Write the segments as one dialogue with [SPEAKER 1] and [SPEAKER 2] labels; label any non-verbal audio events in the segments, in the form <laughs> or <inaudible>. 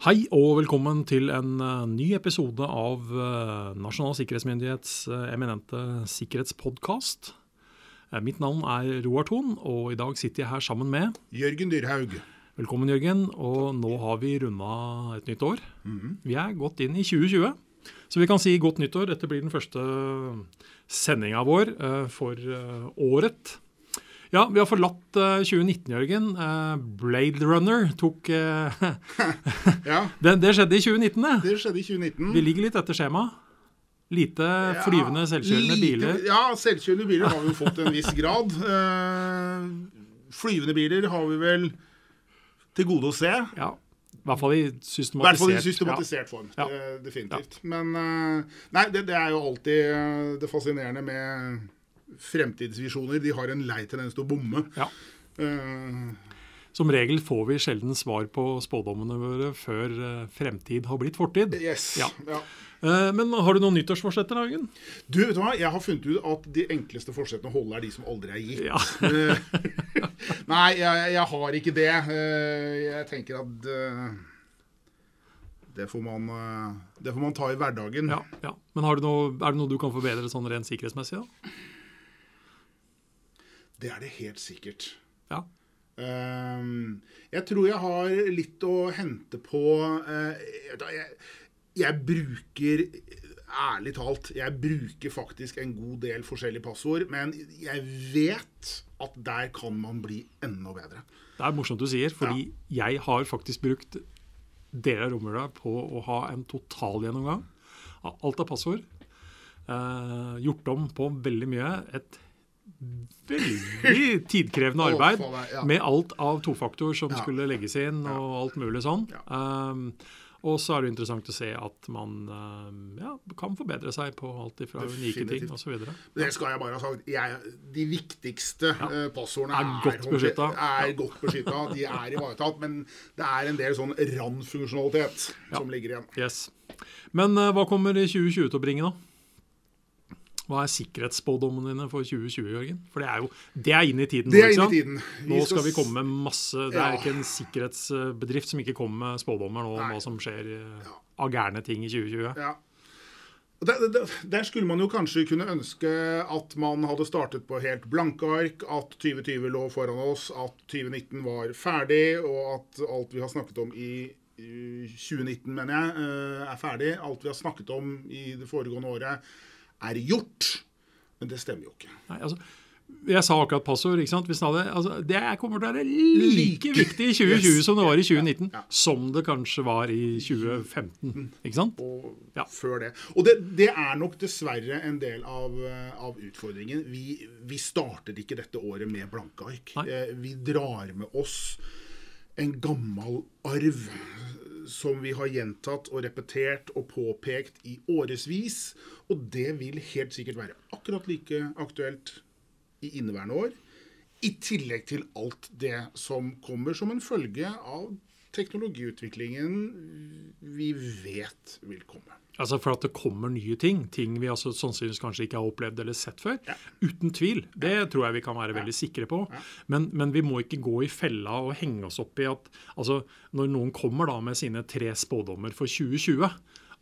[SPEAKER 1] Hei og velkommen til en eh, ny episode av eh, Nasjonal sikkerhetsmyndighets eh, eminente sikkerhetspodkast. Mitt navn er Roar Thon, og i dag sitter jeg her sammen med
[SPEAKER 2] Jørgen Dyrhaug.
[SPEAKER 1] Velkommen, Jørgen. Og nå har vi runda et nytt år. Vi er godt inn i 2020. Så vi kan si godt nyttår. Dette blir den første sendinga vår for året. Ja, vi har forlatt eh, 2019, Jørgen. Eh, Blade Runner tok eh, <laughs>
[SPEAKER 2] Ja,
[SPEAKER 1] det, det skjedde i 2019, det.
[SPEAKER 2] det skjedde i 2019.
[SPEAKER 1] Vi ligger litt etter skjema. Lite flyvende, selvkjørende
[SPEAKER 2] lite-
[SPEAKER 1] biler.
[SPEAKER 2] Ja, selvkjørende biler har vi jo fått en viss grad. Uh, flyvende biler har vi vel til gode å se.
[SPEAKER 1] Ja, I hvert fall i systematisert.
[SPEAKER 2] i systematisert form.
[SPEAKER 1] Ja.
[SPEAKER 2] eh, definitivt. Men uh, nei, det, det er jo alltid eh, det fascinerende med fremtidsvisjoner. De har en lei tendens til å bomme.
[SPEAKER 1] Ja.
[SPEAKER 2] Eh,
[SPEAKER 1] Som regel får vi sjelden svar på spådommene våre før eh, fremtid har blitt fortid.
[SPEAKER 2] yes.
[SPEAKER 1] Ja.
[SPEAKER 2] Ja.
[SPEAKER 1] Eh, men har du noen nyttårsforsetter, Hagen?
[SPEAKER 2] Du, vet du hva? Jeg har funnet ut at de enkleste forsettene å holde er de som aldri er gitt.
[SPEAKER 1] Ja. <laughs>
[SPEAKER 2] Nei, jeg, jeg har ikke det. Jeg tenker at det får man, det får man ta i hverdagen.
[SPEAKER 1] ja, ja. Men har du noe, er det noe du kan forbedre sånn rent sikkerhetsmessig? da?
[SPEAKER 2] Det er det helt sikkert.
[SPEAKER 1] Ja.
[SPEAKER 2] Um, jeg tror jeg har litt å hente på hva, jeg, jeg bruker Ærlig talt, jeg bruker faktisk en god del forskjellige passord, men jeg vet at der kan man bli enda bedre.
[SPEAKER 1] Det er morsomt du sier, fordi jeg har faktisk brukt deler av romjula på å ha en totalgjennomgang av alt av passord. Uh, gjort om på veldig mye. Et veldig tidkrevende arbeid med alt av tofaktor som skulle legges inn, og alt mulig sånn. Um, og så er det interessant å se at man um, ja, kan forbedre seg på alt fra unike ting osv.
[SPEAKER 2] Det skal jeg bare ha sagt. Jeg, de viktigste ja. passordene
[SPEAKER 1] Er godt beskytta.
[SPEAKER 2] Er godt beskytta. De er ivaretatt. Men det er en del sånn randfunksjonalitet som ligger igjen.
[SPEAKER 1] Yes. Men eh, hva kommer 2020 til å bringe, da? Hva er sikkerhetsspådommene dine for 2020, Jørgen? For det er jo det er inn i tiden.
[SPEAKER 2] Det er inn i tiden.
[SPEAKER 1] Nå skal vi komme med masse Det er
[SPEAKER 2] Ja.
[SPEAKER 1] ikke en sikkerhetsbedrift som ikke kommer med spådommer nå om hva som skjer eh, av gærne ting i 2020.
[SPEAKER 2] Ja. Der, der, der skulle man jo kanskje kunne ønske at man hadde startet på helt blanke ark, at 2020 lå foran oss, at 2019 var ferdig, og at alt vi har snakket om i i 2019, mener jeg, eh, er ferdig. Alt vi har snakket om i det foregående året, er gjort. Men det stemmer jo ikke.
[SPEAKER 1] Nei, altså, jeg sa akkurat passord. ikke sant? Hadde, altså, det er- kommer til å være like viktig i 2020
[SPEAKER 2] Yes.
[SPEAKER 1] som det var i 2019.
[SPEAKER 2] Ja.
[SPEAKER 1] Som det kanskje var i 2015. ikke sant?
[SPEAKER 2] og
[SPEAKER 1] Ja.
[SPEAKER 2] før det. Og det, det er nok dessverre en del av, eh, av utfordringen. Vi, vi starter ikke dette året med blanke ark.
[SPEAKER 1] Nei.
[SPEAKER 2] Eh, Vi drar med oss en gammel arv som vi har gjentatt og repetert og påpekt i årevis. Og det vil helt sikkert være akkurat like aktuelt i inneværende år. I tillegg til alt det som kommer som en følge av teknologiutviklingen vi vet vil komme.
[SPEAKER 1] Altså For at det kommer nye ting, ting vi altså sannsynligvis kanskje ikke har opplevd eller sett før.
[SPEAKER 2] Ja.
[SPEAKER 1] Uten tvil. Det tror jeg vi kan være veldig sikre på. Men, men vi må ikke gå i fella og henge oss opp i at altså når noen kommer da med sine tre spådommer for 2020,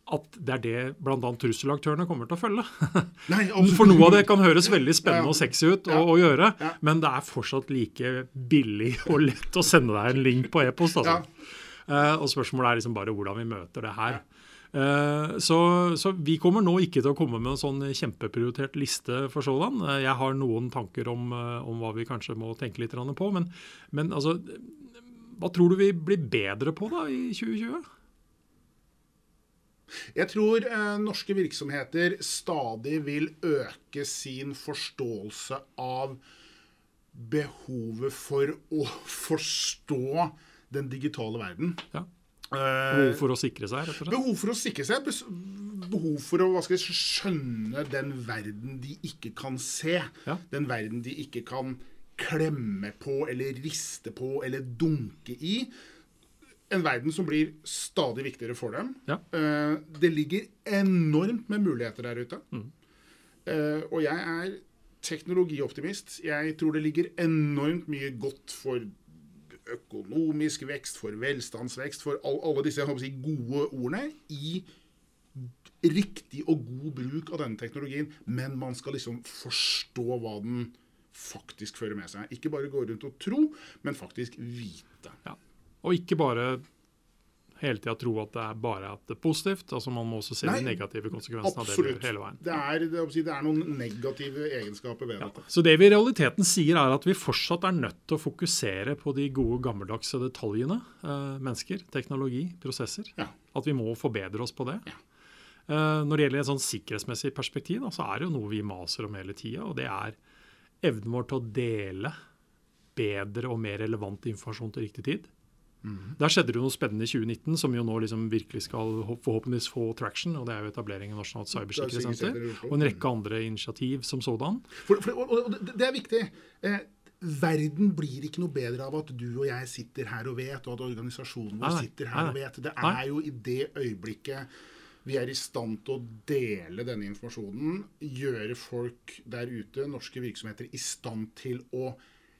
[SPEAKER 1] at det er det bl.a. trusselaktørene kommer til å følge.
[SPEAKER 2] Nei. <laughs>
[SPEAKER 1] For noe av det kan høres veldig spennende og sexy ut å,
[SPEAKER 2] Ja.
[SPEAKER 1] å gjøre,
[SPEAKER 2] Ja.
[SPEAKER 1] men det er fortsatt like billig og lett å sende deg en link på e-post. altså. Eh, og spørsmålet er liksom bare hvordan vi møter det her. Eh, så, så vi kommer nå ikke til å komme med en sånn kjempeprioritert liste for sådan. Eh, jeg har noen tanker om, eh, om hva vi kanskje må tenke litt på, men, men altså Hva tror du vi blir bedre på da i 2020?
[SPEAKER 2] Jeg tror eh, norske virksomheter stadig vil øke sin forståelse av behovet for å forstå den digitale verden.
[SPEAKER 1] Ja.
[SPEAKER 2] Eh,
[SPEAKER 1] Behov for å sikre seg, rett og slett?
[SPEAKER 2] Behov for å sikre seg. Behov for å jeg, skjønne den verden de ikke kan se.
[SPEAKER 1] Ja.
[SPEAKER 2] Den verden de ikke kan klemme på eller riste på eller dunke i. En verden som blir stadig viktigere for dem.
[SPEAKER 1] Ja.
[SPEAKER 2] Eh, Det ligger enormt med muligheter der ute.
[SPEAKER 1] Mm.
[SPEAKER 2] Eh, Og jeg er teknologioptimist. Jeg tror det ligger enormt mye godt for økonomisk vekst, for velstandsvekst, for all, alle disse si, gode ordene i riktig og god bruk av denne teknologien. Men man skal liksom forstå hva den faktisk fører med seg. Ikke bare gå rundt og tro, men faktisk vite.
[SPEAKER 1] Ja. Og ikke bare hele tida tro at det er bare at det er positivt. altså Man må også se de negative konsekvensene
[SPEAKER 2] absolutt.
[SPEAKER 1] av det hele veien.
[SPEAKER 2] Det er, det, det er noen negative egenskaper ved ja. dette.
[SPEAKER 1] Så det vi i realiteten sier, er at vi fortsatt er nødt til å fokusere på de gode, gammeldagse detaljene. Eh, mennesker, teknologi, prosesser. Ja. At vi må forbedre oss på det. Ja. Eh, når det gjelder et sånn sikkerhetsmessig perspektiv, da, så er det jo noe vi maser om hele tida. Og det er evnen vår til å dele bedre og mer relevant informasjon til riktig tid. Mm. Der skjedde det noe spennende i 2019 som jo nå liksom virkelig skal forhåpentligvis få traction. og Det er jo etablering av Nasjonalt cybersikkerhetssenter og en rekke andre initiativ som sådan.
[SPEAKER 2] For, for, og, og, det er viktig. Eh, verden blir ikke noe bedre av at du og jeg sitter her og vet, og at organisasjonen vår sitter her og vet. Det er jo i det øyeblikket vi er i stand til å dele denne informasjonen, gjøre folk der ute, norske virksomheter, i stand til å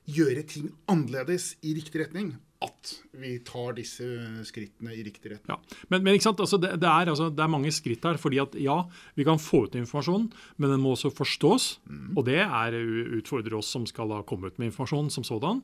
[SPEAKER 2] gjøre ting annerledes i riktig retning at vi tar disse skrittene i riktig retning.
[SPEAKER 1] Ja. Men, men altså, det, det, er, altså, det, er, mange skritt her. fordi at ja, vi kan få ut informasjon, men den må også forstås. Mm. Og det er utfordrer oss som skal da komme ut med informasjon som sådan.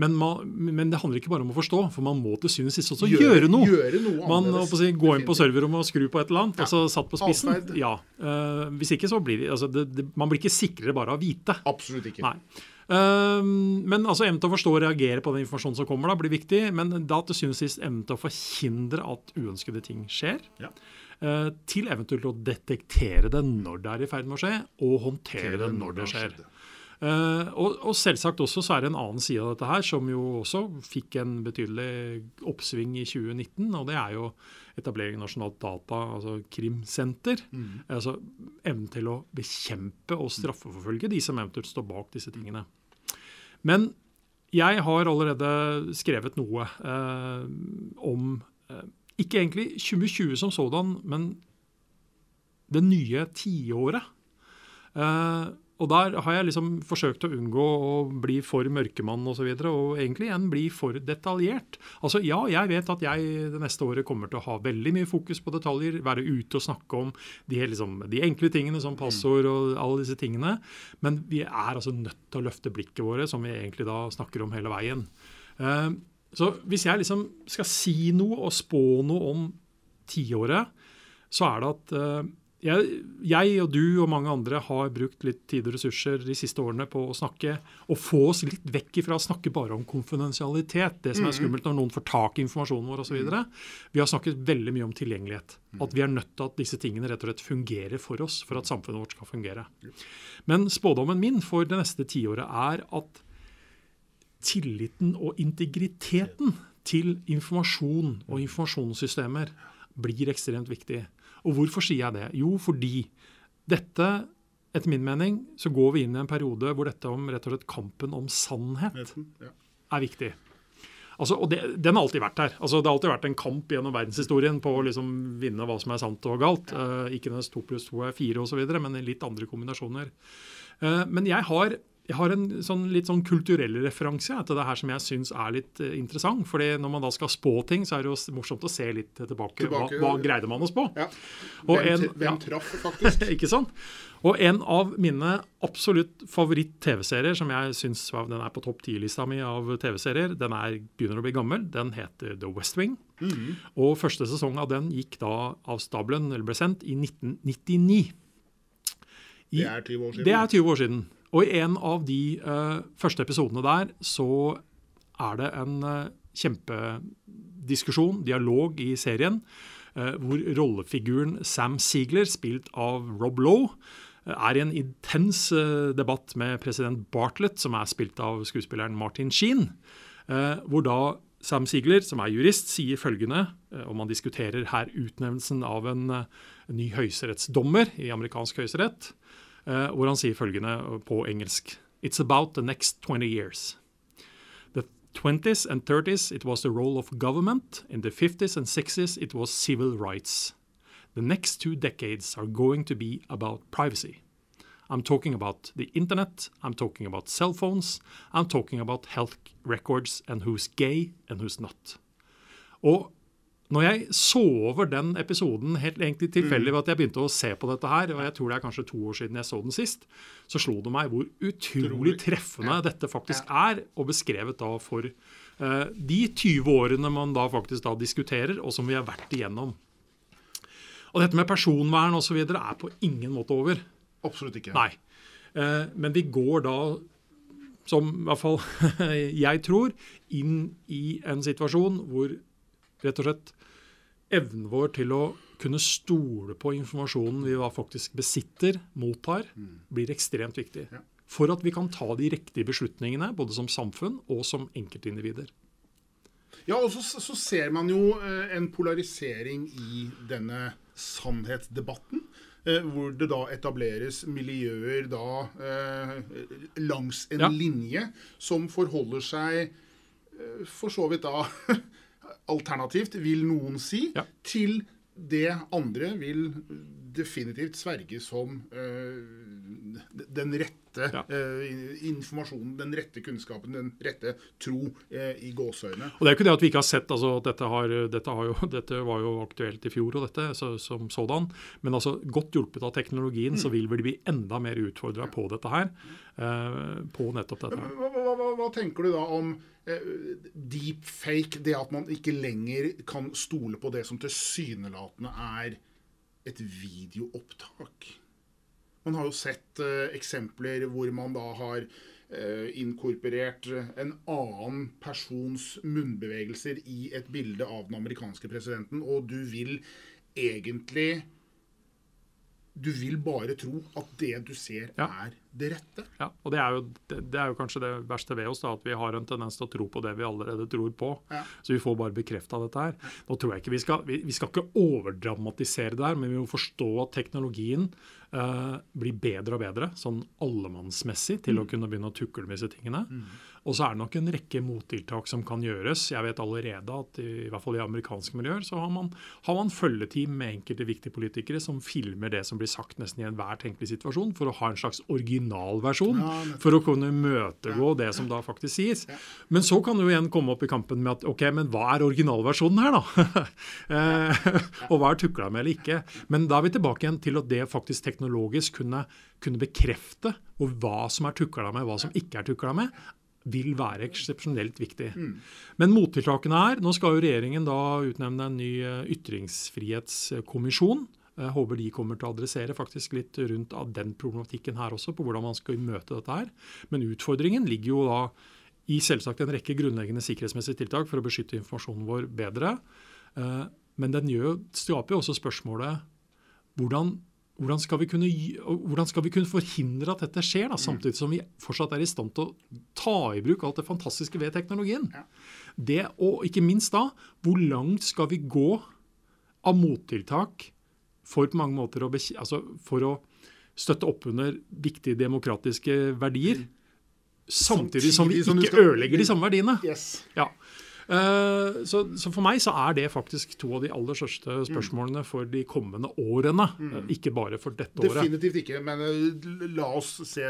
[SPEAKER 1] Men, man, men, det handler ikke bare om å forstå, for man må til syvende og sist også gjøre, gjøre noe.
[SPEAKER 2] Gjøre noe
[SPEAKER 1] man må si, Gå inn på serverrommet og skru på et eller annet, ja. altså satt på spissen. Ja. Uh, hvis ikke så blir det, altså, det, Man blir ikke sikrere bare av å vite.
[SPEAKER 2] Absolutt ikke.
[SPEAKER 1] Nei. Ehm, men altså evnen til å forstå og reagere på den informasjonen som kommer, da, blir viktig. Men da til syvende og sist evnen til å forhindre at uønskede ting skjer. Ja. Uh, til eventuelt å detektere det når det er i ferd med å skje, og håndtere det når det skjer. Uh, og, og, selvsagt også så er det en annen side av dette her, som jo også fikk en betydelig oppsving i 2019. Og det er jo etablering av nasjonalt data, altså krimsenter. Mm. Altså evnen til å bekjempe og straffeforfølge de som eventuelt står bak disse tingene. Men jeg har allerede skrevet noe eh, om eh, ikke egentlig 2020 som sådan, men det nye tiåret. Eh, og der har jeg liksom forsøkt å unngå å bli for mørkemann osv. Og, så videre, og egentlig igjen bli for detaljert. Altså ja, jeg vet at jeg det neste året kommer til å ha veldig mye fokus på detaljer. Være ute og snakke om de, liksom, de enkle tingene som passord og alle disse tingene. Men vi er altså nødt til å løfte blikket våre, som vi egentlig da snakker om hele veien. Uh, så hvis jeg liksom skal si noe og spå noe om tiåret, så er det at uh, jeg, jeg, og du og mange andre har brukt litt tid og ressurser de siste årene på å snakke og få oss litt vekk ifra å snakke bare om konfidensialitet, det som er mm. skummelt når noen får tak i informasjonen vår osv. Vi har snakket veldig mye om tilgjengelighet. Mm. At vi er nødt til at disse tingene rett og slett fungerer for oss for at samfunnet vårt skal fungere. Men spådommen min for det neste tiåret er at tilliten og integriteten til informasjon og informasjonssystemer blir ekstremt viktig. Og hvorfor sier jeg det? Jo, fordi dette, etter min mening, så går vi inn i en periode hvor dette om rett og slett kampen om sannhet er viktig. Altså, og det, Den har alltid vært her. Altså, det har alltid vært en kamp gjennom verdenshistorien på å liksom vinne hva som er sant og galt. Uh, ikke nødvendigvis to pluss to er fire osv., men i litt andre kombinasjoner. Uh, men jeg har jeg har en sånn, litt sånn kulturell referanse til det her som jeg syns er litt uh, interessant. fordi når man da skal spå ting, så er det jo morsomt å se litt tilbake. tilbake hva, hva, greide man å spå? Ja.
[SPEAKER 2] Hvem, en, hvem traff, faktisk? <laughs>
[SPEAKER 1] ikke sant? Og en av mine absolutt favoritt-TV-serier, som jeg syns den er på topp ti-lista mi av TV-serier, den er, begynner å bli gammel. Den heter The West Wing. Mm -hmm. Og første sesong av den gikk da av stabelen, eller ble sendt, i 1999.
[SPEAKER 2] I, det er 20 år siden.
[SPEAKER 1] Det er 20 år siden. Og i en av de uh, første episodene der så er det en uh, kjempediskusjon, dialog, i serien, uh, hvor rollefiguren Sam Ziegler, spilt av Rob Lowe, er i en intens debatt med president Bartlett, som er spilt av skuespilleren Martin Sheen. hvor da Sam Ziegler, som er jurist, sier følgende, og man diskuterer her utnevnelsen av en ny høyesterettsdommer i amerikansk høyesterett. Uh, hvor han sier følgende på engelsk It's about the next 20 years. The 20s and 30s it was the role of government. In the 50s and 60s it was civil rights. The next two decades are going to be about privacy. I'm talking about the internet. I'm talking about cell phones. I'm talking about health records and who's gay and who's not. Og når jeg så over den episoden helt egentlig tilfeldig ved at jeg begynte å se på dette her, og jeg tror det er kanskje to år siden jeg så den sist, så slo det meg hvor utrolig treffende dette faktisk er, og beskrevet da for uh, de 20 årene man da faktisk da diskuterer, og som vi har vært igjennom. Og dette med personvern osv. er på ingen måte over.
[SPEAKER 2] Absolutt ikke.
[SPEAKER 1] Nei. Uh, men vi går da som i hvert fall <laughs> jeg tror, inn i en situasjon hvor rett og slett evnen vår til å kunne stole på informasjonen vi faktisk besitter, mottar, blir ekstremt viktig. For at vi kan ta de riktige beslutningene, både som samfunn og som enkeltindivider.
[SPEAKER 2] Ja, og så, så ser man jo eh, en polarisering i denne sannhetsdebatten. Eh, hvor det da etableres miljøer da eh, langs en
[SPEAKER 1] Ja.
[SPEAKER 2] linje som forholder seg eh, for så vidt da <laughs> alternativt, vil noen si,
[SPEAKER 1] Ja.
[SPEAKER 2] til det andre vil definitivt sverge som uh, den rette
[SPEAKER 1] Ja.
[SPEAKER 2] uh, informasjonen, den rette kunnskapen, den rette tro uh, i gåseøyne.
[SPEAKER 1] Og det er jo ikke det at vi ikke har sett altså, at dette, har, dette, har jo, <laughs> dette var jo aktuelt i fjor, og dette så, som sådan. Men altså, godt hjulpet av teknologien så vil vi bli enda mer utfordra på dette her. På nettopp dette. her.
[SPEAKER 2] Hva, hva, hva, hva tenker du da om deepfake, det at man ikke lenger kan stole på det som tilsynelatende er et videoopptak? Man har jo sett eh, eksempler hvor man da har eh, inkorporert en annen persons munnbevegelser i et bilde av den amerikanske presidenten, og du vil egentlig Du vil bare tro at det du ser,
[SPEAKER 1] Ja.
[SPEAKER 2] er det rette.
[SPEAKER 1] Ja, og det er, jo, det, det er jo kanskje det verste ved oss, da, at vi har en tendens til å tro på det vi allerede tror på.
[SPEAKER 2] Ja.
[SPEAKER 1] Så vi får bare bekrefta dette her. Nå tror jeg ikke Vi skal vi, vi skal ikke overdramatisere det her, men vi må forstå at teknologien eh, blir bedre og bedre, sånn allemannsmessig, til å kunne begynne å tukle med disse tingene. Og så er det nok en rekke mottiltak som kan gjøres. Jeg vet allerede at i, i hvert fall i amerikanske miljøer så har man, har man følgeteam med enkelte viktige politikere som filmer det som blir sagt nesten i enhver tenkelig situasjon, for å ha en slags originalversjon. For å kunne møtegå det som da faktisk sies. Men så kan du igjen komme opp i kampen med at ok, men hva er originalversjonen her, da? <laughs> eh, og hva er tukla med eller ikke? Men da er vi tilbake igjen til at det faktisk teknologisk kunne, kunne bekrefte og hva som er tukla med, hva som ikke er tukla med, vil være eksepsjonelt viktig. Men mottiltakene er Nå skal jo regjeringen da utnevne en ny eh, ytringsfrihetskommisjon. Jeg håper de kommer til å adressere faktisk litt rundt av den problematikken her også, på hvordan man skal møte dette her. Men utfordringen ligger jo da i selvsagt en rekke grunnleggende sikkerhetsmessige tiltak for å beskytte informasjonen vår bedre. Eh, Men den gjør, skaper jo også spørsmålet hvordan, hvordan, skal vi kunne, hvordan skal vi kunne forhindre at dette skjer, da, samtidig som vi fortsatt er i stand til å ta i bruk alt det fantastiske ved teknologien?
[SPEAKER 2] Ja.
[SPEAKER 1] Det, og ikke minst da, hvor langt skal vi gå av mottiltak for på mange måter å, altså for å støtte opp under viktige demokratiske verdier, samtidig som vi
[SPEAKER 2] som
[SPEAKER 1] ikke
[SPEAKER 2] skal-
[SPEAKER 1] ødelegger de samme verdiene.
[SPEAKER 2] Yes.
[SPEAKER 1] Ja. Eh, så, så for meg så er det faktisk to av de aller største spørsmålene for de kommende årene. eh, Ikke bare for dette året.
[SPEAKER 2] Definitivt ikke, men eh, la oss se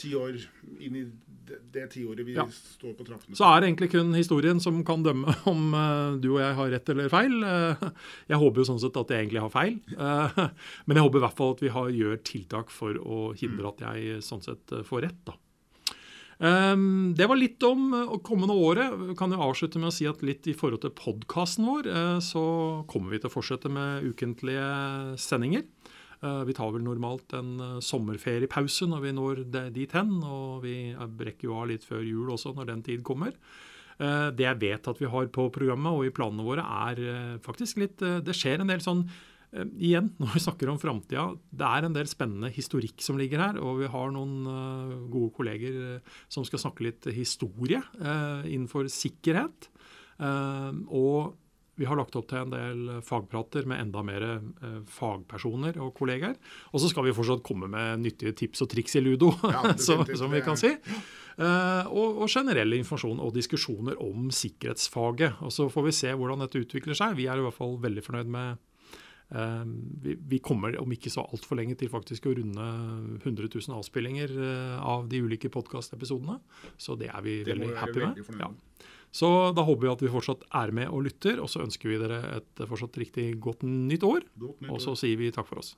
[SPEAKER 2] ti år inn i det, det tiåret vi
[SPEAKER 1] Ja.
[SPEAKER 2] står på trappene.
[SPEAKER 1] Så er det egentlig kun historien som kan dømme <laughs> om du og jeg har rett eller feil. Jeg håper jo sånn sett at jeg egentlig har feil. <laughs> Men jeg håper i hvert fall at vi har, gjør tiltak for å hindre at jeg sånn sett får rett. da. Um, det var litt om uh, kommende året. Vi Kan jo avslutte med å si at litt i forhold til podkasten vår, uh, så kommer vi til å fortsette med ukentlige sendinger. Uh, vi tar vel normalt en sommerferiepause når vi når dit hen. Og vi brekker jo av litt før jul også, når den tid kommer. Det jeg vet at vi har på programmet og i planene våre, er faktisk litt Det skjer en del sånn Eh, igjen, <laughs> når vi snakker om framtida, det er en del spennende historikk som ligger her. Og vi har noen eh, gode kolleger eh, som skal snakke litt historie eh, innenfor sikkerhet. Eh, og vi har lagt opp til en del fagprater med enda mer eh, fagpersoner og kollegaer. Og så skal vi fortsatt komme med nyttige tips og triks i ludo,
[SPEAKER 2] Ja, <laughs>
[SPEAKER 1] så, som vi kan si. Eh, og, og generell informasjon og diskusjoner om sikkerhetsfaget. Og så får vi se hvordan dette utvikler seg. Vi er i hvert fall veldig fornøyd med Eh, vi, vi, kommer om ikke så altfor lenge til faktisk å runde 100 000 avspillinger eh, av de ulike podkastepisodene. Så det er vi det veldig happy veldig med. Ja. Så da håper vi at vi fortsatt er med og lytter, og så ønsker vi dere et fortsatt riktig godt nytt år. Godt nytt år. Og så sier vi takk for oss.